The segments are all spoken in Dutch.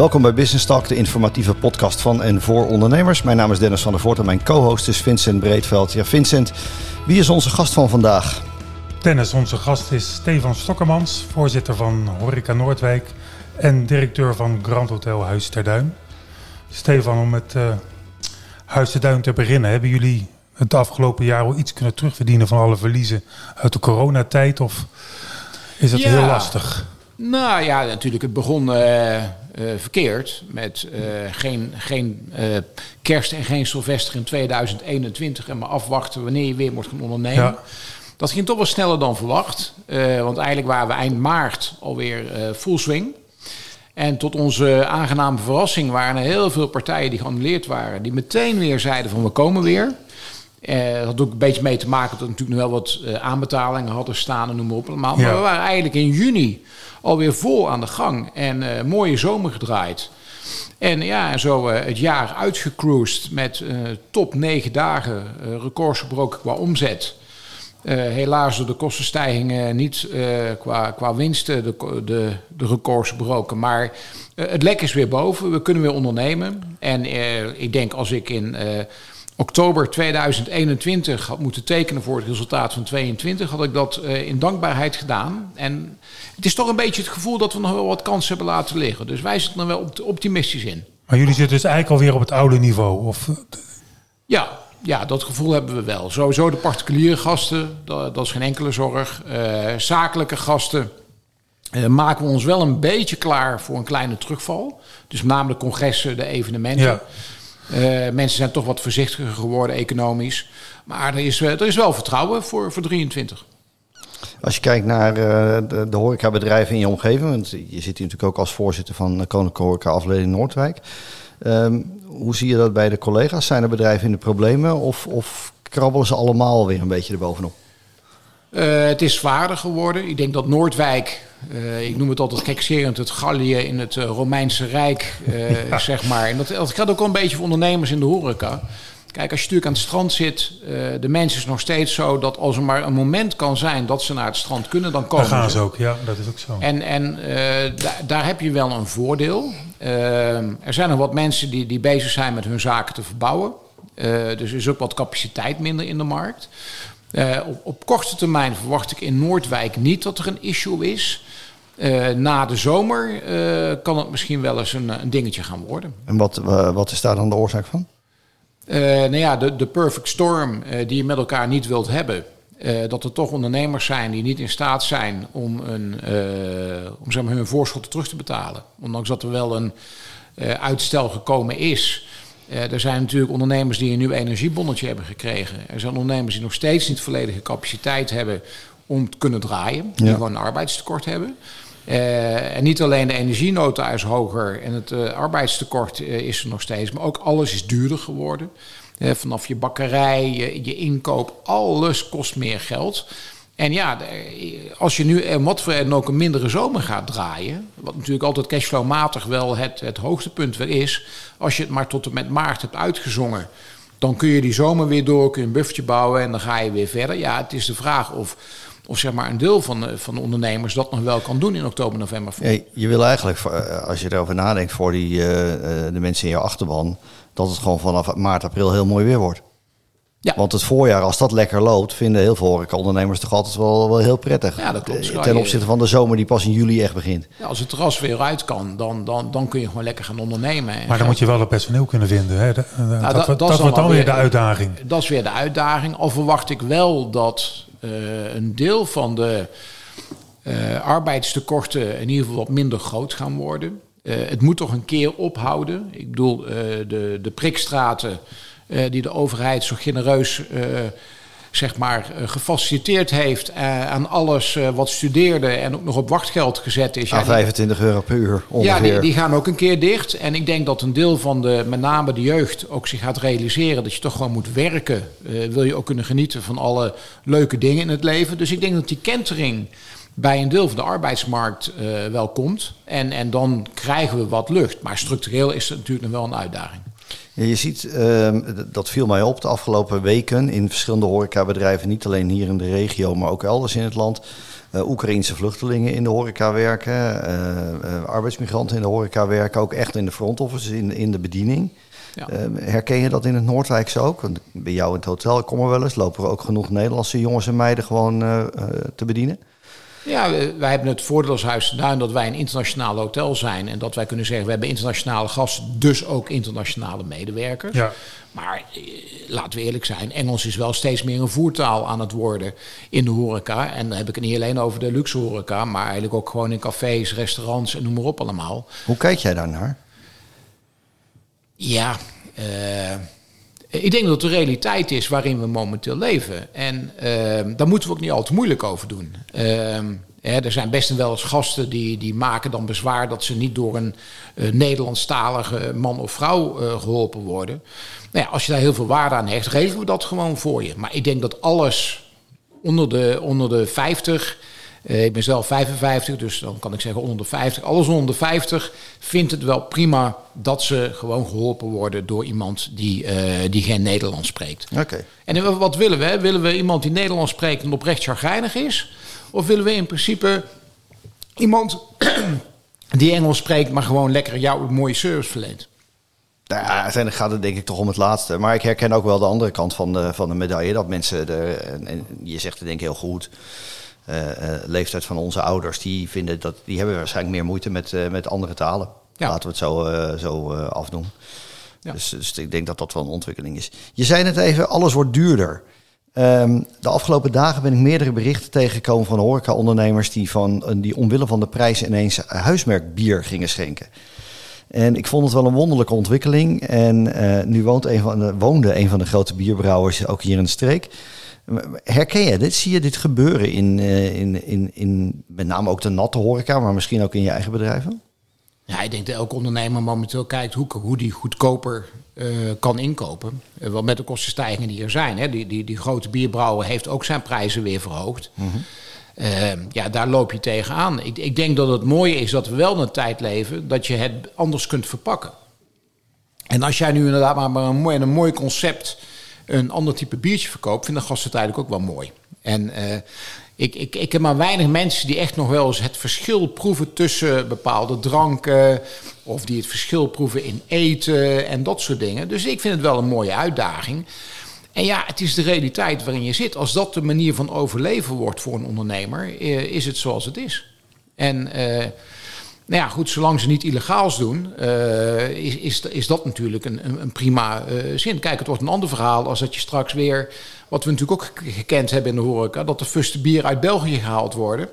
Welkom bij Business Talk, de informatieve podcast van en voor ondernemers. Mijn naam is Dennis van der Voort en mijn co-host is Vincent Breedveld. Ja, Vincent, wie is onze gast van vandaag? Dennis, onze gast is Stefan Stokkemans, voorzitter van Horeca Noordwijk en directeur van Grand Hotel Huis ter Duin. Stefan, om met uh, Huis ter Duin te beginnen, hebben jullie het afgelopen jaar al iets kunnen terugverdienen van alle verliezen uit de coronatijd? Of is het heel lastig? Nou ja, natuurlijk. Het begon uh, verkeerd met uh, geen, geen kerst en geen Sylvester in 2021 en maar afwachten wanneer je weer moet gaan ondernemen. Ja. Dat ging toch wel sneller dan verwacht. want eigenlijk waren we eind maart alweer full swing. En tot onze aangename verrassing waren er heel veel partijen die geannuleerd waren, die meteen weer zeiden van we komen weer. Uh, dat had ook een beetje mee te maken dat we natuurlijk nog wel wat uh, aanbetalingen hadden staan en noem maar op. Maar ja. we waren eigenlijk in juni alweer vol aan de gang en uh, mooie zomer gedraaid. En ja, zo het jaar uitgecruised met top negen dagen, records gebroken qua omzet. helaas door de kostenstijgingen niet qua, qua winsten de, de, de records gebroken. Maar het lek is weer boven, we kunnen weer ondernemen. En ik denk als ik in oktober 2021 had moeten tekenen voor het resultaat van 22, had ik dat uh, in dankbaarheid gedaan. En het is toch een beetje het gevoel dat we nog wel wat kansen hebben laten liggen. Dus wij zitten er wel optimistisch in. Maar jullie zitten dus eigenlijk alweer op het oude niveau? Of? Ja, ja, dat gevoel hebben we wel. Sowieso de particuliere gasten, dat, dat is geen enkele zorg. Uh, zakelijke gasten uh, maken we ons wel een beetje klaar voor een kleine terugval. Dus namelijk congressen, de evenementen. Ja. Uh, mensen zijn toch wat voorzichtiger geworden economisch. Maar er is, er is wel vertrouwen voor, voor 23. Als je kijkt naar uh, de, de horecabedrijven in je omgeving, want je zit hier natuurlijk ook als voorzitter van Koninklijke Horeca Afdeling Noordwijk. Um, hoe zie je dat bij de collega's? Zijn er bedrijven in de problemen of, of krabbelen ze allemaal weer een beetje erbovenop? Uh, het is zwaarder geworden. Ik denk dat Noordwijk, uh, ik noem het altijd gekserend, het Gallië in het uh, Romeinse Rijk, ja. zeg maar. En dat, dat geldt ook wel een beetje voor ondernemers in de horeca. Kijk, als je natuurlijk aan het strand zit, de mens is nog steeds zo dat als er maar een moment kan zijn dat ze naar het strand kunnen, dan komen Daar gaan ze. ook, ja, dat is ook zo. En, en da daar heb je wel een voordeel. er zijn nog wat mensen die, die bezig zijn met hun zaken te verbouwen. dus er is ook wat capaciteit minder in de markt. Uh, op, op, korte termijn verwacht ik in Noordwijk niet dat er een issue is. Uh, na de zomer uh, kan het misschien wel eens een, een dingetje gaan worden. En wat, wat is daar dan de oorzaak van? nou ja, de, de perfect storm die je met elkaar niet wilt hebben. dat er toch ondernemers zijn die niet in staat zijn om, een, om zeg maar, hun voorschot terug te betalen. Ondanks dat er wel een uitstel gekomen is. Uh, er zijn natuurlijk ondernemers die een nieuw energiebonnetje hebben gekregen. Er zijn ondernemers die nog steeds niet volledige capaciteit hebben om te kunnen draaien. Die gewoon een arbeidstekort hebben. Uh, en niet alleen de energienota is hoger en het uh, arbeidstekort is er nog steeds, maar ook alles is duurder geworden. vanaf je bakkerij, je, je inkoop, alles kost meer geld. En ja, als je nu en wat voor en ook een mindere zomer gaat draaien, wat natuurlijk altijd cashflowmatig wel het, het hoogtepunt weer is, als je het maar tot en met maart hebt uitgezongen, dan kun je die zomer weer door, kun je een buffertje bouwen en dan ga je weer verder. Ja, het is de vraag of, of zeg maar een deel van de, van de ondernemers dat nog wel kan doen in oktober, november. Ja, je wil eigenlijk, eh, als je erover nadenkt voor die, de mensen in je achterban, dat het gewoon vanaf maart, april heel mooi weer wordt. Ja. Want het voorjaar, als dat lekker loopt, vinden heel veel horecaondernemers toch altijd wel, wel heel prettig. Ja, dat klopt. Ten opzichte van de zomer die pas in juli echt begint. Ja, als het terras weer uit kan, dan, dan, dan kun je gewoon lekker gaan ondernemen. Maar dan moet je wel het personeel kunnen vinden. Hè? Nou, dat, dat, dat, wordt dan weer de uitdaging. Dat is weer de uitdaging. Al verwacht ik wel dat uh, een deel van de uh, arbeidstekorten in ieder geval wat minder groot gaan worden. Uh, het moet toch een keer ophouden. Ik bedoel, de, de prikstraten die de overheid zo genereus uh, zeg maar, uh, gefaciliteerd heeft aan alles wat studeerde en ook nog op wachtgeld gezet is. Aan ja, 25 euro per uur ongeveer. Ja, die, die, gaan ook een keer dicht. En ik denk dat een deel van de, met name de jeugd, ook zich gaat realiseren dat je toch gewoon moet werken. wil je ook kunnen genieten van alle leuke dingen in het leven. Dus ik denk dat die kentering bij een deel van de arbeidsmarkt uh, wel komt. En, en dan krijgen we wat lucht. Maar structureel is het natuurlijk nog wel een uitdaging. Je ziet, ehm, dat viel mij op de afgelopen weken in verschillende horecabedrijven, niet alleen hier in de regio, maar ook elders in het land. Uh, Oekraïnse vluchtelingen in de horeca werken, uh, uh, arbeidsmigranten in de horeca werken, ook echt in de front office, in, in de bediening. Ja. Ehm, herken je dat in het Noordwijkse ook? Want bij jou in het hotel, ik kom er wel eens, lopen er ook genoeg Nederlandse jongens en meiden gewoon te bedienen? Ja, wij hebben het voordeel als Huis Duin dat wij een internationaal hotel zijn. En dat wij kunnen zeggen, we hebben internationale gasten, dus ook internationale medewerkers. Ja. Maar eh, laten we eerlijk zijn, Engels is wel steeds meer een voertaal aan het worden in de horeca. En dan heb ik het niet alleen over de luxe horeca, maar eigenlijk ook gewoon in cafés, restaurants en noem maar op allemaal. Hoe kijk jij daar naar? Ja, uh, ik denk dat de realiteit is waarin we momenteel leven. En uh, daar moeten we ook niet al te moeilijk over doen. Uh, er zijn best wel eens gasten die, die maken dan bezwaar dat ze niet door een uh, Nederlandstalige man of vrouw uh, geholpen worden. Nou ja, als je daar heel veel waarde aan hecht, regelen we dat gewoon voor je. Maar ik denk dat alles onder de, onder de 50 uh, ik ben zelf 55, dus dan kan ik zeggen onder de 50. Alles onder de 50 vindt het wel prima dat ze gewoon geholpen worden door iemand die, uh, die geen Nederlands spreekt. Oké. En wat willen we? Willen we iemand die Nederlands spreekt en oprecht chagrijnig is? Of willen we in principe iemand die Engels spreekt, maar gewoon lekker jou een mooie service verleent? Nou ja, uiteindelijk gaat het denk ik toch om het laatste. Maar ik herken ook wel de andere kant van de, van de medaille. Dat mensen, er, en je zegt het denk ik heel goed leeftijd van onze ouders, die, vinden dat, die hebben waarschijnlijk meer moeite met, uh, met andere talen. Laten we het zo, zo afdoen. Ja. Dus, dus, ik denk dat dat wel een ontwikkeling is. Je zei net even, alles wordt duurder. Um, de afgelopen dagen ben ik meerdere berichten tegengekomen van horeca-ondernemers die, van, die omwille van de prijs ineens huismerkbier gingen schenken. En ik vond het wel een wonderlijke ontwikkeling. En uh, nu woont een van de, woonde een van de grote bierbrouwers ook hier in de streek. Herken je dit? Zie je dit gebeuren in, uh, in, in, in met name ook de natte horeca, maar misschien ook in je eigen bedrijven? Ja, ik denk dat elke ondernemer momenteel kijkt hoe, hoe die goedkoper uh, kan inkopen. Uh, wel met de kostenstijgingen die er zijn. Hè. Die, die, die grote bierbrouwer heeft ook zijn prijzen weer verhoogd. Mm -hmm. uh, ja, daar loop je tegenaan. Ik, ik denk dat het mooie is dat we wel in een tijd leven dat je het anders kunt verpakken. En als jij nu inderdaad maar, maar een, mooi, een mooi concept een ander type biertje verkoopt, vinden gasten het eigenlijk ook wel mooi. En uh, ik, ik, ik heb maar weinig mensen die echt nog wel eens het verschil proeven tussen bepaalde dranken. Of die het verschil proeven in eten en dat soort dingen. Dus ik vind het wel een mooie uitdaging. En ja, het is de realiteit waarin je zit. Als dat de manier van overleven wordt voor een ondernemer, eh, is het zoals het is. En uh, nou ja, goed, zolang ze niet illegaals doen, uh, is, is, is dat natuurlijk een, een, een prima uh, zin. Kijk, het wordt een ander verhaal als dat je straks weer, wat we natuurlijk ook gekend hebben in de horeca, dat de fuste bier uit België gehaald worden.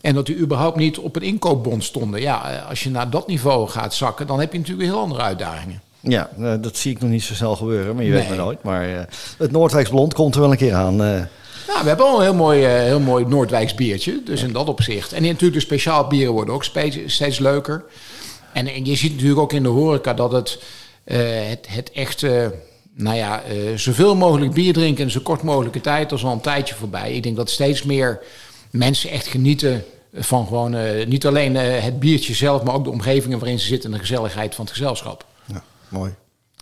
En dat die überhaupt niet op een inkoopbond stonden. Ja, eh, als je naar dat niveau gaat zakken, dan heb je natuurlijk heel andere uitdagingen. Ja, dat zie ik nog niet zo snel gebeuren, maar je nee. weet maar nooit. Maar uh, het Noordwijks Blond komt er wel een keer aan. Ja, we hebben al een heel mooi, uh, heel mooi Noordwijks biertje. Dus in dat opzicht. En natuurlijk de speciaal bieren worden ook steeds, leuker. En, en, je ziet natuurlijk ook in de horeca dat het, uh, het, het echte... Nou ja, zoveel mogelijk bier drinken in zo kort mogelijke tijd. Dat is al een tijdje voorbij. Ik denk dat steeds meer mensen echt genieten van gewoon... niet alleen het biertje zelf, maar ook de omgevingen waarin ze zitten... en de gezelligheid van het gezelschap. Ja, mooi.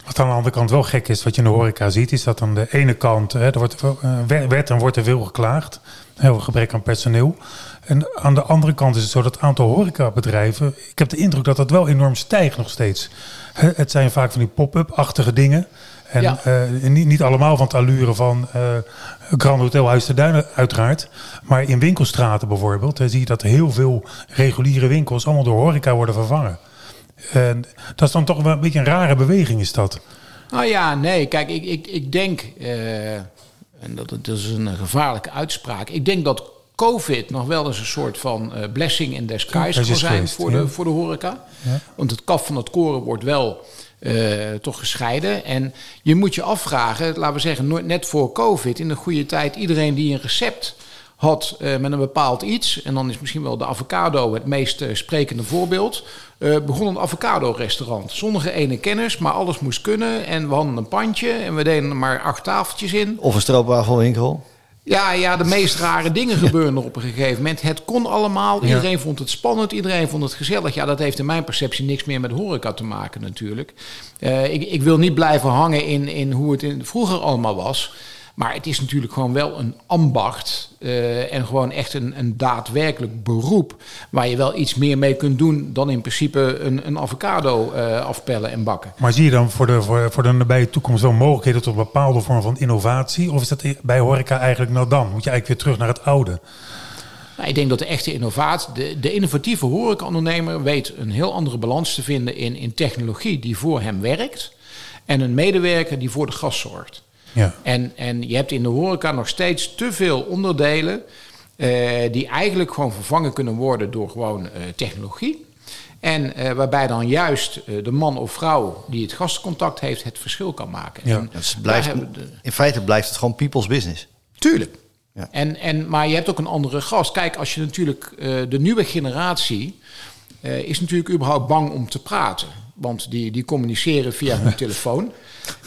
Wat aan de andere kant wel gek is, wat je in de horeca ziet, is dat aan de ene kant, hè, er wordt, uh, werd en wordt er veel geklaagd. Heel gebrek aan personeel. En aan de andere kant is het zo dat het aantal horecabedrijven, ik heb de indruk dat dat wel enorm stijgt nog steeds. Het zijn vaak van die pop-up-achtige dingen. En ja. uh, niet, niet, allemaal van het allure van uh, Grand Hotel Huis de Duinen uiteraard. Maar in winkelstraten bijvoorbeeld, zie je dat heel veel reguliere winkels allemaal door horeca worden vervangen. En dat is dan toch wel een beetje een rare beweging, is dat? Nou ja, nee, kijk, ik, ik, ik denk, uh, en dat, dat is een gevaarlijke uitspraak, ik denk dat COVID nog wel eens een soort van uh, blessing in disguise kan zijn geweest, voor, ja. de, voor de horeca. Ja. Want het kaf van het koren wordt wel uh, toch gescheiden. En je moet je afvragen, laten we zeggen, net voor COVID, in de goede tijd, iedereen die een recept had uh, met een bepaald iets, en dan is misschien wel de avocado het meest uh, sprekende voorbeeld, uh, begon een avocado-restaurant. Zonder ene kennis, maar alles moest kunnen. En we hadden een pandje en we deden er maar acht tafeltjes in. Of een stroopwafelwinkel. Ja, ja, de meest rare dingen gebeuren op een gegeven moment. Het kon allemaal. Iedereen vond het spannend. Iedereen vond het gezellig. Ja, dat heeft in mijn perceptie niks meer met horeca te maken natuurlijk. Uh, ik, ik, wil niet blijven hangen in, in hoe het in, vroeger allemaal was. Maar het is natuurlijk gewoon wel een ambacht uh, en gewoon echt een, een daadwerkelijk beroep waar je wel iets meer mee kunt doen dan in principe een, een avocado uh, afpellen en bakken. Maar zie je dan voor de, voor, voor de nabije toekomst wel mogelijkheden tot een bepaalde vorm van innovatie? Of is dat bij horeca eigenlijk nou dan? Moet je eigenlijk weer terug naar het oude? Nou, ik denk dat de echte innovatie, de, de innovatieve horecaondernemer weet een heel andere balans te vinden in, in technologie die voor hem werkt en een medewerker die voor de gast zorgt. Ja. En, en je hebt in de horeca nog steeds te veel onderdelen uh, die eigenlijk gewoon vervangen kunnen worden door gewoon uh, technologie. En uh, waarbij dan juist de man of vrouw die het gastcontact heeft het verschil kan maken. Ja. En dus blijft, de... In feite blijft het gewoon people's business. Tuurlijk. Ja. En, en, maar je hebt ook een andere gast. Kijk, als je natuurlijk de nieuwe generatie is natuurlijk überhaupt bang om te praten. Want die, die communiceren via hun telefoon.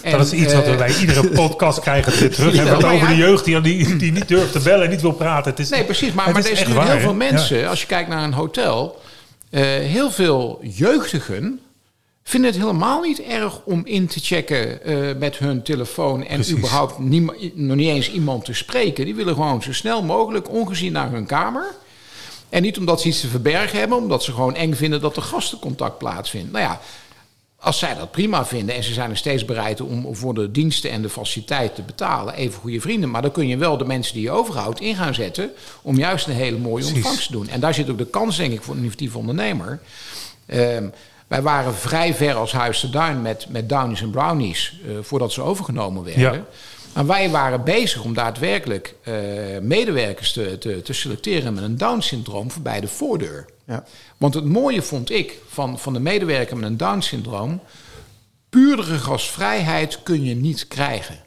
En, dat is iets wat we bij iedere podcast krijgen terug. Hebben over de jeugd die, die, die niet durft te bellen en niet wil praten. Het is, nee, precies. Maar, maar er natuurlijk heel veel mensen, als je kijkt naar een hotel... Uh, heel veel jeugdigen vinden het helemaal niet erg om in te checken uh, met hun telefoon... en precies. überhaupt nog niet eens iemand te spreken. Die willen gewoon zo snel mogelijk ongezien naar hun kamer... En niet omdat ze iets te verbergen hebben, omdat ze gewoon eng vinden dat er gastencontact plaatsvindt. Nou ja, als zij dat prima vinden en ze zijn er steeds bereid om voor de diensten en de faciliteit te betalen, even goede vrienden. Maar dan kun je wel de mensen die je overhoudt in gaan zetten om juist een hele mooie ontvangst te doen. En daar zit ook de kans, denk ik, voor een innovatieve ondernemer. Um, wij waren vrij ver als Huis de Duin met, met Downies en Brownies uh, voordat ze overgenomen werden. Ja. Maar wij waren bezig om daadwerkelijk uh, medewerkers te, te, te, selecteren met een Down-syndroom voorbij de voordeur. Ja. Want het mooie vond ik van, van de medewerker met een Down-syndroom... puurdere gastvrijheid kun je niet krijgen.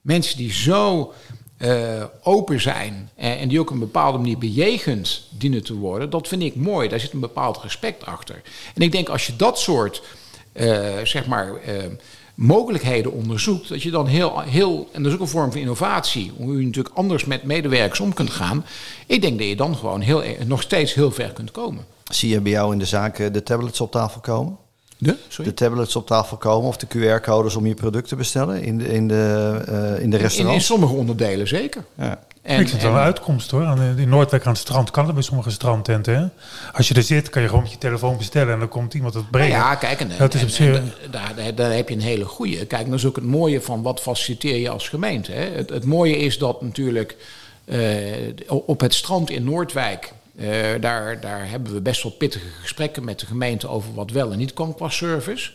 Mensen die zo uh, open zijn en, en, die ook op een bepaalde manier bejegend dienen te worden... dat vind ik mooi, daar zit een bepaald respect achter. En ik denk als je dat soort, uh, zeg maar mogelijkheden onderzoekt, dat je dan heel, heel, en dat is ook een vorm van innovatie, hoe je natuurlijk anders met medewerkers om kunt gaan. Ik denk dat je dan gewoon heel, nog steeds heel ver kunt komen. Zie je bij jou in de zaak de tablets op tafel komen? De? de tablets op tafel komen of de QR-codes om je product te bestellen in de, in de, uh, in de restaurants? In, in, sommige onderdelen zeker. Ja. En, ik vind het wel een uitkomst hoor. In Noordwijk aan het strand kan dat bij sommige strandtenten. Hè? Als je er zit, kan je gewoon met je telefoon bestellen en dan komt iemand het brengen. Nou ja, kijk, en, dat is en, daar, daar, heb je een hele goede. Kijk, dat is ook het mooie van wat faciliteer je als gemeente. Hè? Het, het mooie is dat natuurlijk uh, op het strand in Noordwijk. Uh, daar, daar hebben we best wel pittige gesprekken met de gemeente over wat wel en niet kan qua service.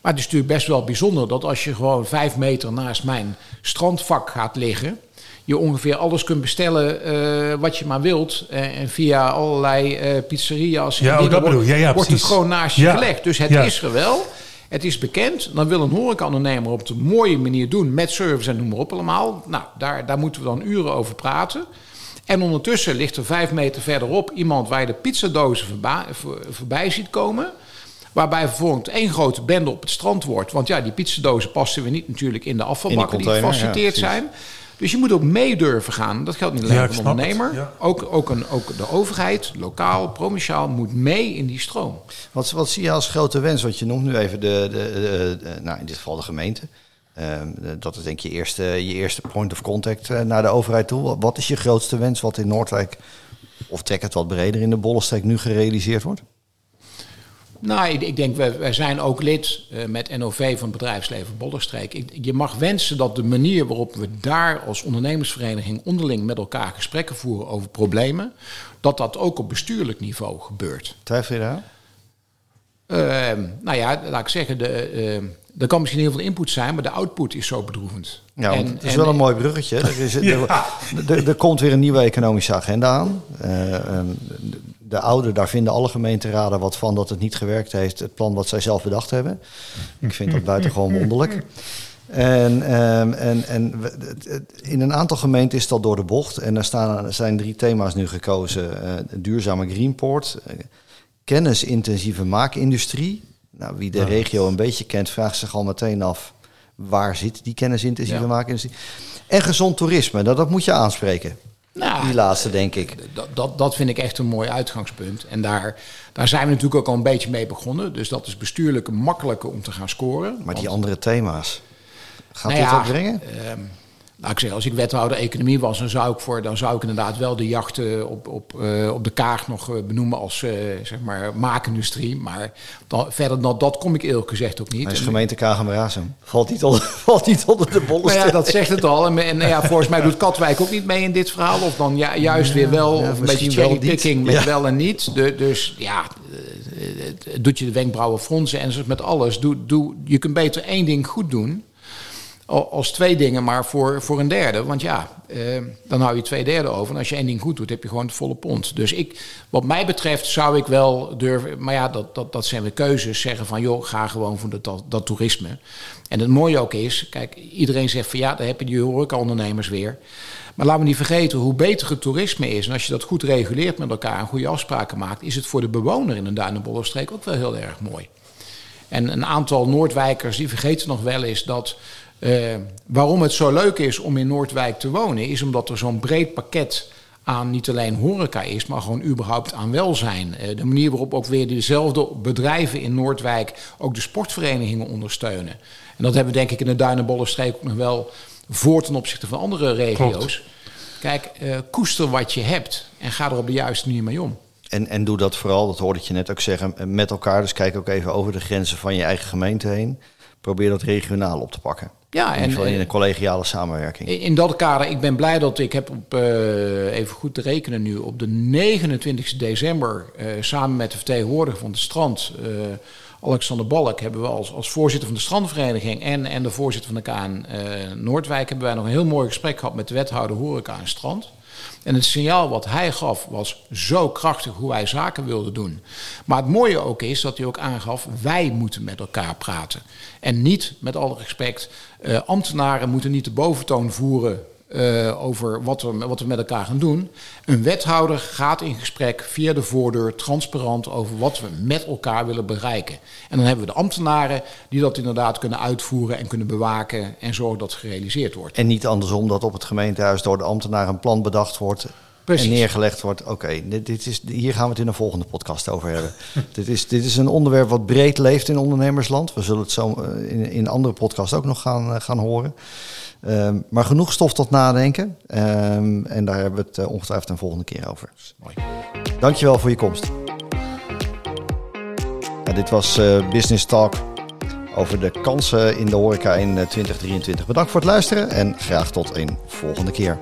Maar het is natuurlijk best wel bijzonder dat als je gewoon vijf meter naast mijn strandvak gaat liggen je ongeveer alles kunt bestellen uh, wat je maar wilt. Uh, en via allerlei uh, pizzeria's ja, oh, dat wordt, ja, ja, wordt het gewoon naast je ja. gelegd. Dus het is er wel. Het is bekend. Dan wil een horecaondernemer op een mooie manier doen met service en noem maar op allemaal. Nou, daar, daar moeten we dan uren over praten. En ondertussen ligt er vijf meter verderop iemand waar je de pizzadozen voorbij, voorbij ziet komen. Waarbij vervolgens één grote bende op het strand wordt. Want ja, die pizzadozen passen we niet natuurlijk in de afvalbakken die, die gefaciliteerd zijn. Dus je moet ook mee durven gaan. Dat geldt niet alleen ja, voor de ondernemer. Ja. Ook, ook, een, ook de overheid, lokaal, provinciaal, moet mee in die stroom. Wat, wat zie je als grote wens? Want je noemt nu even de, de, de, de nou in dit geval de gemeente. Uh, dat is denk ik je eerste, je eerste point of contact uh, naar de overheid toe. Wat is je grootste wens wat in Noordwijk, of trek het wat breder in de Bollenstreek, nu gerealiseerd wordt? Nou, ik, ik denk, wij, wij, zijn ook lid uh, met NOV van het bedrijfsleven Bolderstreek. Ik, je mag wensen dat de manier waarop we daar als ondernemersvereniging onderling met elkaar gesprekken voeren over problemen, dat dat ook op bestuurlijk niveau gebeurt. Twijfel je daar? Uh, nou ja, laat ik zeggen, de, uh, er kan misschien heel veel input zijn, maar de output is zo bedroevend. Ja, en, het is en, wel een mooi bruggetje. Er, is, ja. er, er, er, komt weer een nieuwe economische agenda aan. Uh, de oude, daar vinden alle gemeenteraden wat van dat het niet gewerkt heeft, het plan wat zij zelf bedacht hebben. Ik vind dat buitengewoon wonderlijk. En, um, en, en in een aantal gemeenten is dat door de bocht. En er staan, zijn drie thema's nu gekozen. Uh, duurzame greenport, uh, kennisintensieve maakindustrie. Nou, wie de regio een beetje kent, vraagt zich al meteen af... Waar zit die kennisintensieve ja. maakindustrie? En gezond toerisme, dat, dat moet je aanspreken. Nou, die laatste, denk ik. Dat, dat, dat vind ik echt een mooi uitgangspunt. En daar, daar zijn we natuurlijk ook al een beetje mee begonnen. Dus dat is bestuurlijk makkelijker om te gaan scoren. Maar die andere thema's, gaat nou dit ja, brengen? Ehm, nou, ik zeg, als ik wethouder economie was, dan zou ik, voor, dan zou ik inderdaad wel de jachten op, op, uh, op de kaart nog uh, benoemen als uh, zeg maar maakindustrie. Maar dan, verder dan dat kom ik eerlijk gezegd ook niet. Maar is gemeente Kagenbrazen. Valt niet onder, valt niet onder de bollen. Nou ja, dat zegt het al. En, en ja, volgens mij doet Katwijk ook niet mee in dit verhaal. Of dan ja, juist weer wel. Ja, of een beetje cherrypicking met wel en niet. De, dus ja, doet je de wenkbrauwen fronsen en zoals met alles. Doe, doe, je kunt beter één ding goed doen als twee dingen, maar voor, voor een derde. Want ja, eh, dan hou je twee derde over. En als je één ding goed doet, heb je gewoon het volle pond. Dus ik, wat mij betreft zou ik wel durven... Maar ja, dat, dat, dat zijn weer keuzes. Zeggen van, joh, ga gewoon voor dat, dat, toerisme. En het mooie ook is... Kijk, iedereen zegt van, ja, daar heb je die horeca-ondernemers weer. Maar laten we niet vergeten, hoe beter het toerisme is... en als je dat goed reguleert met elkaar en goede afspraken maakt... is het voor de bewoner in een Duinenbollenstreek ook wel heel erg mooi. En een aantal Noordwijkers, die vergeten nog wel eens dat uh, waarom het zo leuk is om in Noordwijk te wonen, is omdat er zo'n breed pakket aan niet alleen horeca is, maar gewoon überhaupt aan welzijn. Uh, de manier waarop ook weer dezelfde bedrijven in Noordwijk ook de sportverenigingen ondersteunen. En dat hebben we denk ik in de Duinenbollenstreek ook nog wel voor ten opzichte van andere regio's. Kijk, uh, koester wat je hebt en ga er op de juiste manier mee om. En, en doe dat vooral, dat hoorde ik je net ook zeggen, met elkaar. Dus kijk ook even over de grenzen van je eigen gemeente heen. Probeer dat regionaal op te pakken. Ja, in en in een collegiale samenwerking. In, dat kader, ik ben blij dat ik heb op, uh, even goed te rekenen nu, op de 29 december uh, samen met de vertegenwoordiger van het strand, uh, Alexander Balk, hebben we als, als voorzitter van de strandvereniging en, en de voorzitter van de KN Noordwijk, hebben wij nog een heel mooi gesprek gehad met de wethouder horeca en strand. En het signaal wat hij gaf was zo krachtig hoe wij zaken wilden doen. Maar het mooie ook is dat hij ook aangaf, wij moeten met elkaar praten. En niet, met alle respect, uh, ambtenaren moeten niet de boventoon voeren uh, over wat we, wat we met elkaar gaan doen. Een wethouder gaat in gesprek via de voordeur transparant over wat we met elkaar willen bereiken. En dan hebben we de ambtenaren die dat inderdaad kunnen uitvoeren en kunnen bewaken en zorgen dat het gerealiseerd wordt. En niet andersom dat op het gemeentehuis door de ambtenaar een plan bedacht wordt. En neergelegd wordt. Oké, dit, dit, is, hier gaan we het in een volgende podcast over hebben. dit, is, dit is een onderwerp wat breed leeft in ondernemersland. We zullen het zo eh, in, in andere podcasts ook nog gaan, eh, gaan horen. Um, maar genoeg stof tot nadenken. Um, en daar hebben we het uh, ongetwijfeld een volgende keer over. Mooi. Dankjewel voor je komst. Ja, dit was uh, Business Talk over de kansen in de horeca in 2023. Bedankt voor het luisteren en graag tot een volgende keer.